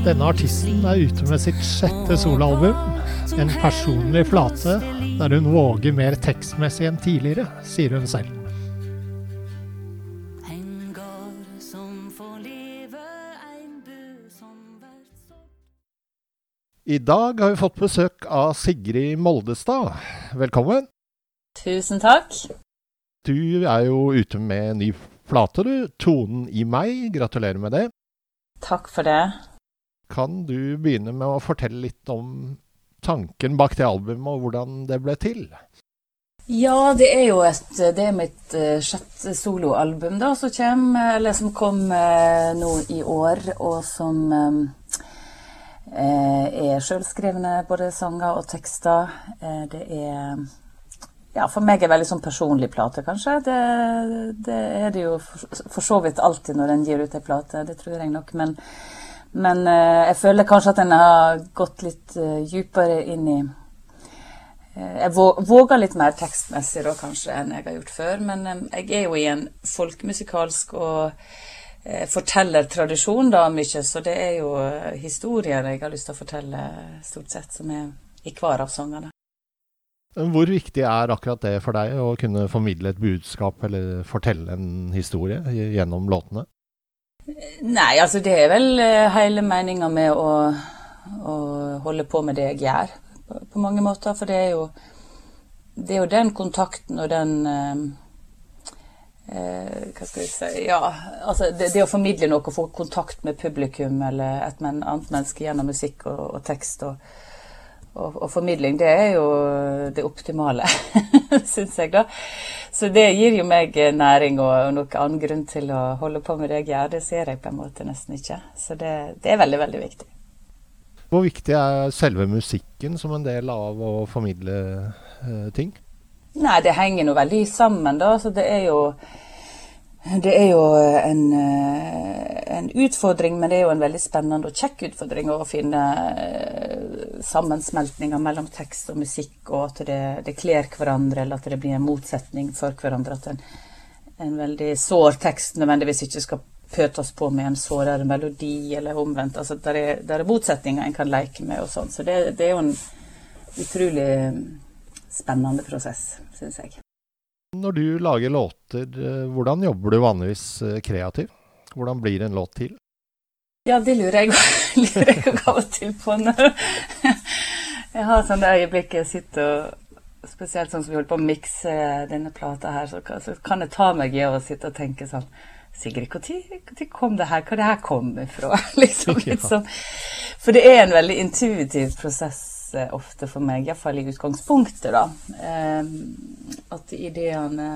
Denne artisten er ute med sitt sjette soloalbum. En personlig flate der hun våger mer tekstmessig enn tidligere, sier hun selv. I dag har vi fått besøk av Sigrid Moldestad. Velkommen. Tusen takk. Du er jo ute med en ny flate, du. 'Tonen i meg'. Gratulerer med det. Takk for det. Kan du begynne med å fortelle litt om tanken bak det albumet, og hvordan det ble til? Ja, det er jo et, det er mitt eh, sjette soloalbum da, som, kom, eller som kom eh, nå i år, og som eh, er sjølskrevne både sanger og tekster. Eh, det er ja, for meg er veldig sånn personlig plate, kanskje. Det, det er det jo for, for så vidt alltid når en gir ut ei plate, det tror jeg nok. Men, men eh, jeg føler kanskje at en har gått litt eh, dypere inn i eh, Jeg vå- våger litt mer tekstmessig da kanskje enn jeg har gjort før. Men jeg er jo i en folkemusikalsk og fortellertradisjon da mye, så det er jo historier jeg har lyst til å fortelle stort sett, som er i hver av sangene. Hvor viktig er akkurat det for deg, å kunne formidle et budskap eller fortelle en historie gjennom låtene? Nei, altså det er vel eh, hele meninga med å, å holde på med det jeg gjør, på, på mange måter. For det er jo, det er jo den kontakten og den eh, eh, Hva skal jeg si Ja, altså det, det å formidle noe, få kontakt med publikum eller et men, annet menneske gjennom musikk og, og tekst og, og, og formidling, det er jo det optimale, syns jeg, da. Så det gir jo meg næring og, og noen annen grunn til å holde på med det jeg gjør. Det ser jeg på en måte nesten ikke. Så det, det er veldig, veldig viktig. Hvor viktig er selve musikken som en del av å formidle eh, ting? Nei, det henger nå veldig sammen, da. Så det er jo det er jo en, eh, en utfordring, men det er jo en veldig spennende og kjekk utfordring å finne eh, sammensmeltninger mellom tekst og musikk, og at det, det kler hverandre, eller at det blir en motsetning for hverandre. At en, en veldig sår tekst nødvendigvis ikke skal pøtes på med en sårere melodi, eller omvendt. Altså, der er, der er motsetninger en kan leke med og sånn. Så det, det er jo en utrolig spennende prosess, syns jeg. Når du lager låter, eh, hvordan jobber du vanligvis kreativ? kreativt? Hvordan blir en låt til? Ja, det lurer jeg, lurer jeg av og til på når Jeg har sånne øyeblikk jeg sitter og Spesielt sånn som vi holder på å mikse denne plata her, så kan, jeg ta meg i å sitte og tenke sånn Sigrid, når kom det her? Hva det her kom ifra? liksom, litt sånn. For det er en veldig intuitiv prosess eh, ofte for meg, iallfall i utgangspunktet, da. Eh, at ideene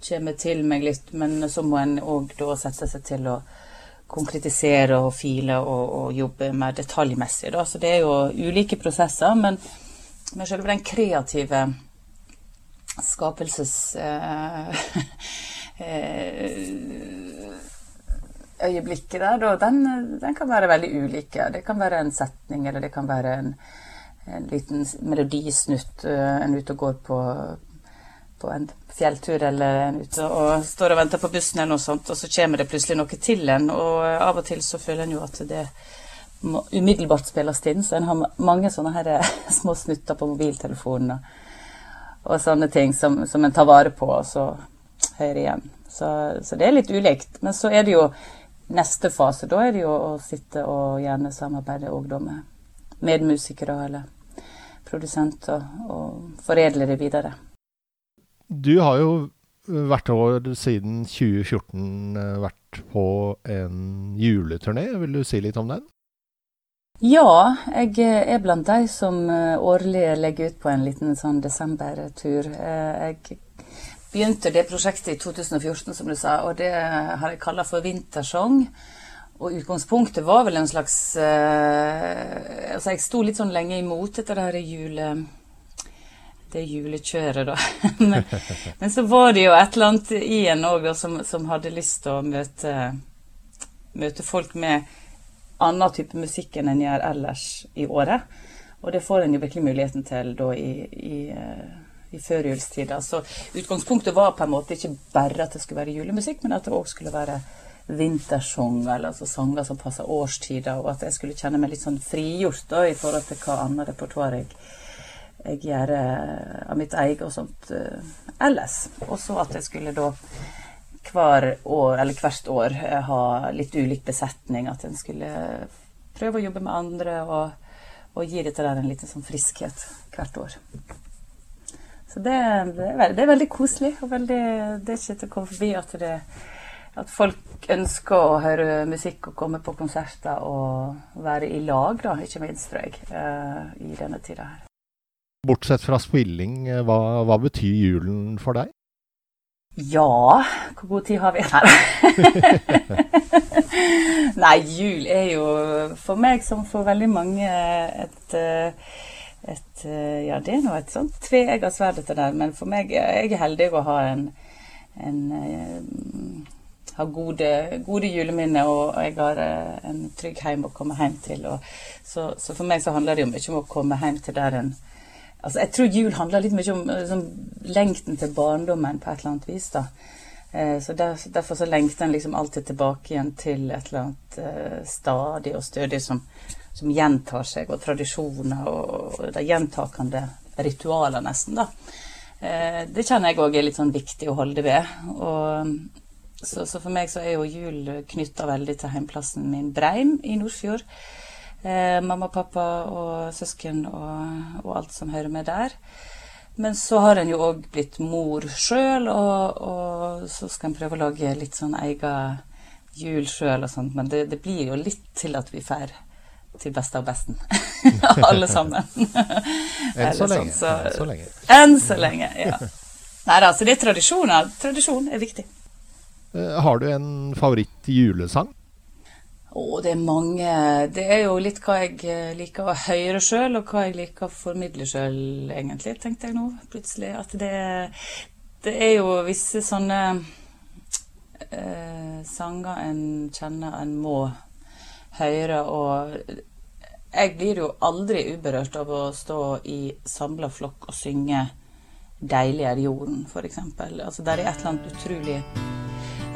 kommer til meg litt, men så må en òg da sette seg til å konkretisere og file og, og jobbe mer detaljmessig. Da. Så det er jo ulike prosesser, men, men selve den kreative skapelses... Eh, eh, øyeblikket der, den, den kan være veldig ulike. Det kan være en setning, eller det kan være en, en liten melodisnutt. En ute og går på, på en fjelltur, eller en ute og står og venter på bussen, eller noe sånt, og så kommer det plutselig noe til en. Og av og til så føler en jo at det må umiddelbart spilles inn, så en har mange sånne her små snutter på mobiltelefonen og, og sånne ting som, som en tar vare på, og så hører igjen. Så, så det er litt ulikt. Men så er det jo neste fase, da er det jo å sitte og gjerne samarbeide òg da med medmusikere eller produsenter og foredle det videre. Du har jo hvert år siden 2014 eh, vært på en juleturné. Vil du si litt om den? Ja, jeg er blant de som eh, årlig legger ut på en liten sånn desembertur. Eh, Jeg begynte det prosjektet i 2014, som du sa, og det har jeg kalla for Vintersong. Og utgangspunktet var vel en slags eh, Altså, jeg sto litt sånn lenge imot dette her jule... Det julekjøret, da. men, men så var det jo et eller annet i en òg som, som hadde lyst til å møte, møte folk med annen type musikk enn en gjør ellers i året. Og det får en jo virkelig muligheten til da i, i, eh, i førjulstida. Så utgangspunktet var på en måte ikke bare at det skulle være julemusikk, men at det òg skulle være vintersanger, altså sanger som passer årstider, og at jeg skulle kjenne meg litt sånn frigjort da, i forhold til hva annet repertoar jeg, jeg gjør eh, av mitt eget og sånt eh, ellers. Og så at jeg skulle da hver år, eller hvert år eh, ha litt ulik besetning. At en skulle prøve å jobbe med andre og, og gi dette der en liten sånn friskhet hvert år. Så det, det, er, veld- det er veldig koselig. og veldig, Det er ikke til å komme forbi at, det, at folk ønsker å høre musikk og komme på konserter og være i lag, da, ikke minst, tror jeg, uh, i denne tida her. Bortsett fra spilling, eh, hva, hva betyr julen for deg? Ja, hvor god tid har vi her? Nei, jul er jo for meg som for veldig mange et, eh, et eh, Ja, det er nå et sånt tveegga sverd, dette der, men for meg Jeg er heldig å ha en, en eh, ha gode, gode juleminner, og jeg har eh, en trygg heim å komme hjem til. Og så, så for meg så handler det jo mye om å komme hjem til der en Altså, jeg tror jul handler litt mye om liksom, lengten til barndommen på et eller annet vis. da. Så der, Derfor så lengter en liksom alltid tilbake igjen til et eller annet stadig og stødig som, som gjentar seg, og tradisjoner og, de gjentakende ritualer, nesten. da. Eh, det kjenner jeg òg er litt sånn viktig å holde ved. Og, så, så for meg så er jo jul knytta veldig til heimplassen min Breim i Nordfjord. Eh, mamma, pappa og søsken og, og alt som hører med der. Men så har en jo òg blitt mor sjøl, og, og så skal en prøve å lage litt sånn egen jul sjøl og sånt. Men det, det blir jo litt til at vi får til beste av besten. Alle sammen. Enn så lenge. sånn, så- Enn så lenge. Enn så lenge, ja. Nei da, så det er tradisjoner. Tradisjon er viktig. Eh, Har du en favoritt julesang? Å, det er mange Det er jo litt hva jeg eh, liker å høre sjøl, og hva jeg liker å formidle sjøl, egentlig, tenkte jeg nå plutselig. At det, det er jo visse sånne eh, sanger en kjenner en må høre, og jeg blir jo aldri uberørt av å stå i samla flokk og synge 'Deilig er jorden', f.eks. Altså, der er et eller annet utrolig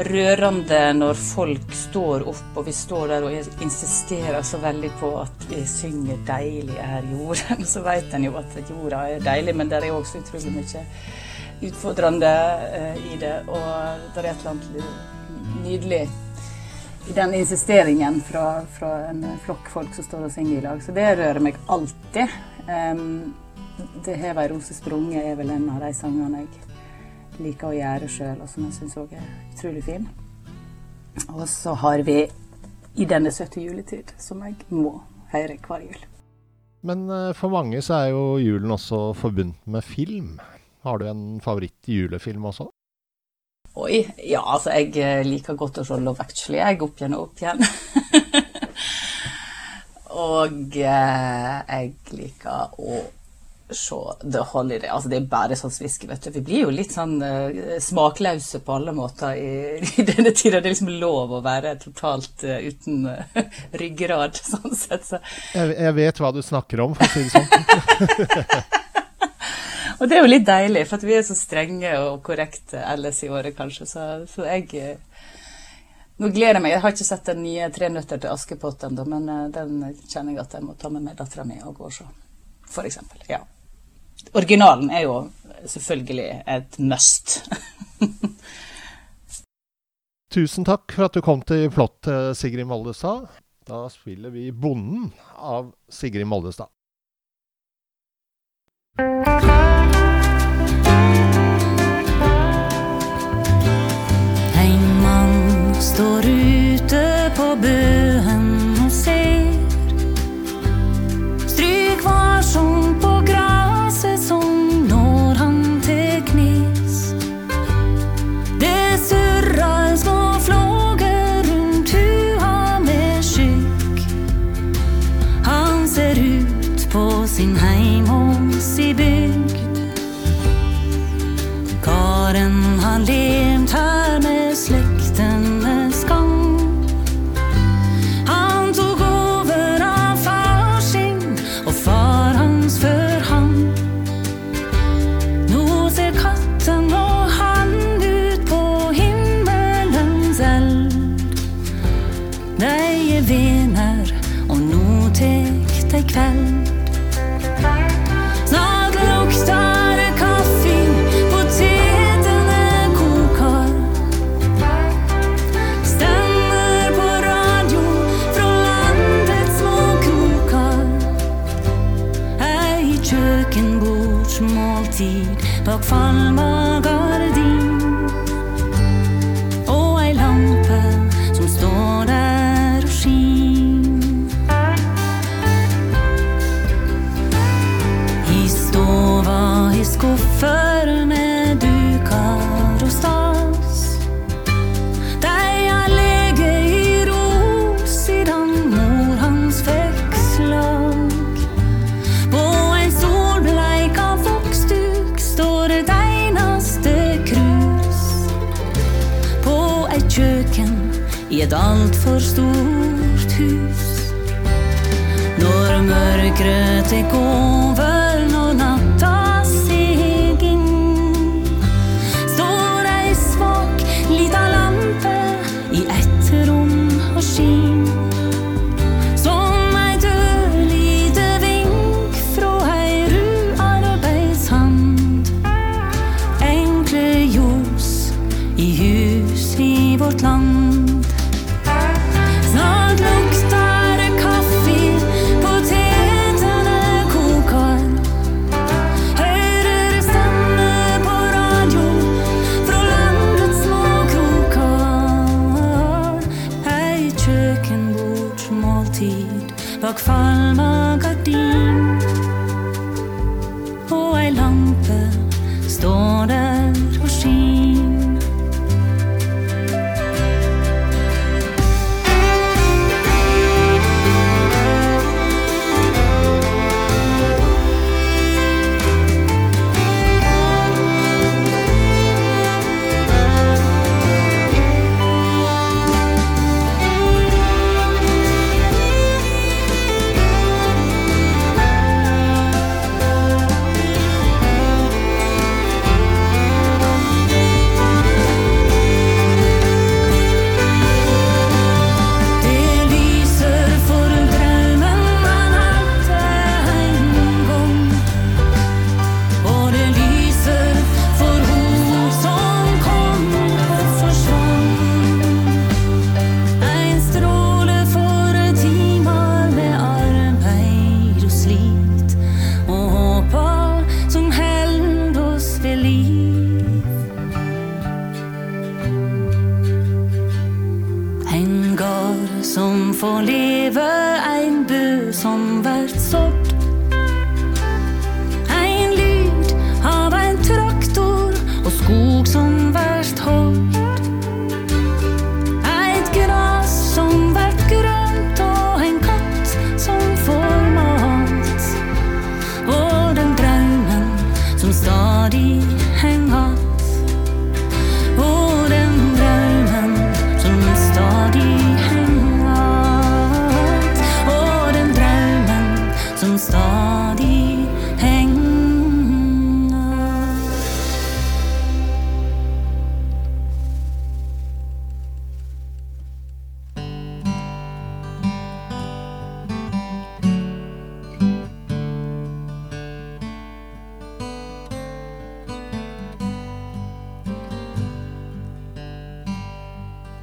rørende når folk står opp, og vi står der og insisterer så veldig på at vi synger 'Deilig er jorden'. Så vet en jo at jorda er deilig, men det er også utrolig mye utfordrende eh, i det. Og det er et eller annet nydelig den insisteringen fra, fra en flokk folk som står og synger i lag. Så det rører meg alltid. Um, det 'Hev ei rose sprunget' er vel en av de sangene jeg liker å gjøre sjøl, og som jeg syns òg er utrolig fin. Og så har vi 'I denne søte juletid', som jeg må høre hver jul. Men eh, for mange så er jo julen også forbundet med film. Har du en favoritt-julefilm også? Oi, ja, altså jeg eh, liker godt å se Love Actually, jeg opp igjen og opp igjen. og eh, jeg liker å se The Holiday. Altså det er bare sånn sviske, vet du. Vi blir jo litt sånn eh, smakløse på alle måter i, i denne tida. Det er liksom lov å være totalt eh, uten eh, ryggrad, sånn sett. Så. Jeg, jeg vet hva du snakker om, for å si det sånn. Og det er jo litt deilig, for vi er så strenge og korrekte ellers i året, kanskje. Så, så jeg eh, Nå gleder jeg meg. Jeg har ikke sett den nye 'Tre nøtter til Askepott' ennå, men eh, den kjenner jeg at jeg må ta med meg dattera mi og gå og se, f.eks. Ja. Originalen er jo selvfølgelig et must. Tusen takk for at du kom til Flott, eh, Sigrid Moldestad. Da spiller vi 'Bonden' av Sigrid Moldestad. small teeth, but fun mag kjøkken i et altfor stort hus. Når mørket tek over, når natta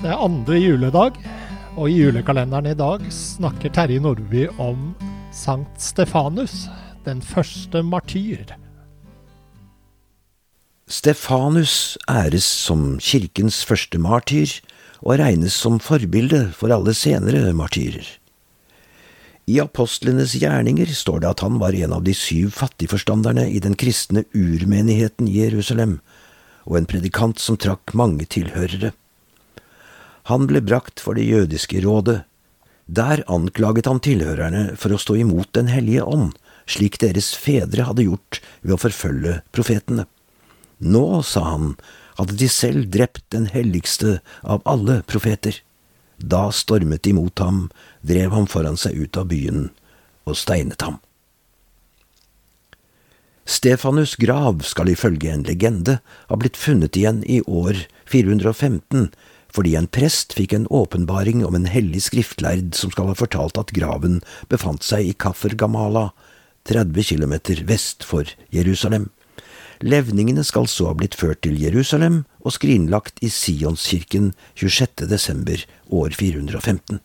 Det er andre juledag, og i julekalenderen i dag snakker Terje Nordby om Sankt Stefanus, den første martyr. Stefanus æres som kirkens første martyr, og regnes som forbilde for alle senere martyrer. I apostlenes gjerninger står det at han var en av de syv fattigforstanderne i den kristne urmenigheten i Jerusalem, og en predikant som trakk mange tilhørere. Han ble brakt for det jødiske rådet. Der anklaget han tilhørerne for å stå imot Den hellige ånd, slik deres fedre hadde gjort ved å forfølge profetene. Nå, sa han, hadde de selv drept den helligste av alle profeter. Da stormet de mot ham, drev ham foran seg ut av byen og steinet ham. Stefanus' grav skal ifølge en legende ha blitt funnet igjen i år 415, fordi en prest fikk en åpenbaring om en hellig skriftlærd som skal ha fortalt at graven befant seg i Kaffer Gamala, 30 km vest for Jerusalem. Levningene skal så ha blitt ført til Jerusalem og skrinlagt i Sionskirken 26. desember år 415.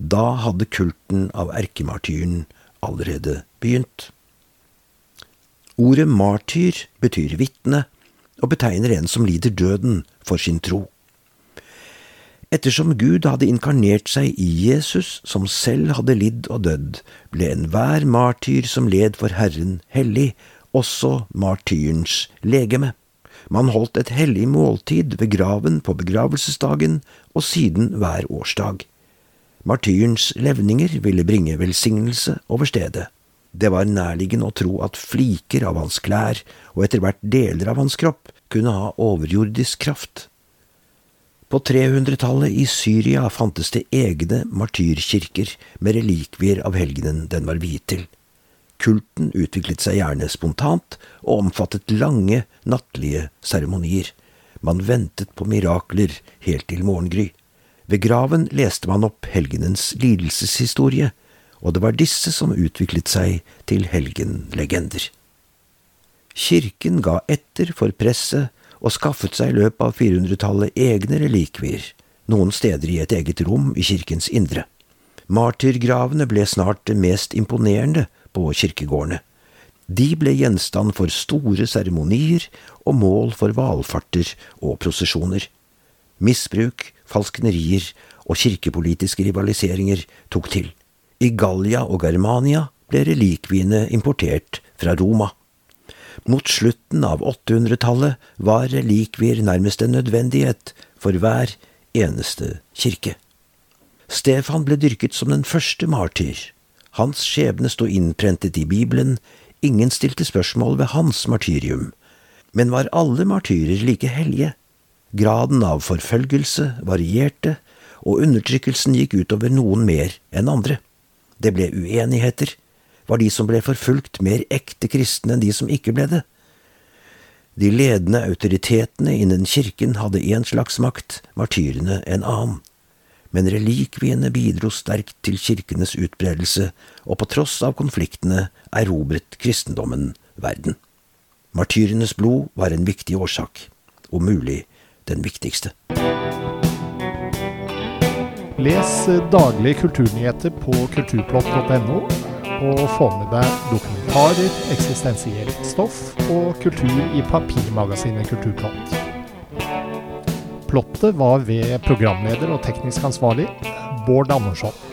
Da hadde kulten av erkemartyren allerede begynt. Ordet martyr betyr vitne, og betegner en som lider døden for sin tro. Ettersom Gud hadde inkarnert seg i Jesus, som selv hadde lidd og dødd, ble enhver martyr som led for Herren, hellig, også martyrens legeme. Man holdt et hellig måltid ved graven på begravelsesdagen og siden hver årsdag. Martyrens levninger ville bringe velsignelse over stedet. Det var nærliggende å tro at fliker av hans klær og etter hvert deler av hans kropp kunne ha overjordisk kraft. På 300-tallet i Syria fantes det egne martyrkirker med relikvier av helgenen den var viet til. Kulten utviklet seg gjerne spontant og omfattet lange, nattlige seremonier. Man ventet på mirakler helt til morgengry. Ved graven leste man opp helgenens lidelseshistorie, og det var disse som utviklet seg til helgenlegender. Kirken ga etter for presset og skaffet seg i løpet av 400-tallet egne relikvier, noen steder i et eget rom i kirkens indre. Martyrgravene ble snart det mest imponerende på kirkegårdene. De ble gjenstand for store seremonier og mål for valfarter og prosesjoner. Misbruk, falsknerier og kirkepolitiske rivaliseringer tok til. I Gallia og Germania ble relikviene importert fra Roma. Mot slutten av 800-tallet var relikvier nærmest en nødvendighet for hver eneste kirke. Stefan ble dyrket som den første martyr. Hans skjebne sto innprentet i Bibelen, ingen stilte spørsmål ved hans martyrium. Men var alle martyrer like hellige? Graden av forfølgelse varierte, og undertrykkelsen gikk utover noen mer enn andre. Det ble uenigheter. Var de som ble forfulgt, mer ekte kristne enn de som ikke ble det? De ledende autoritetene innen kirken hadde én slags makt, martyrene en annen. Men relikviene bidro sterkt til kirkenes utbredelse, og på tross av konfliktene erobret kristendommen verden. Martyrenes blod var en viktig årsak, om mulig den viktigste. Les daglige kulturnyheter på kulturplott.no, og få med deg dokumentarer, eksistensielt stoff og kultur i papirmagasinet Kulturplott. Plottet var ved programleder og teknisk ansvarlig Bård Andersson.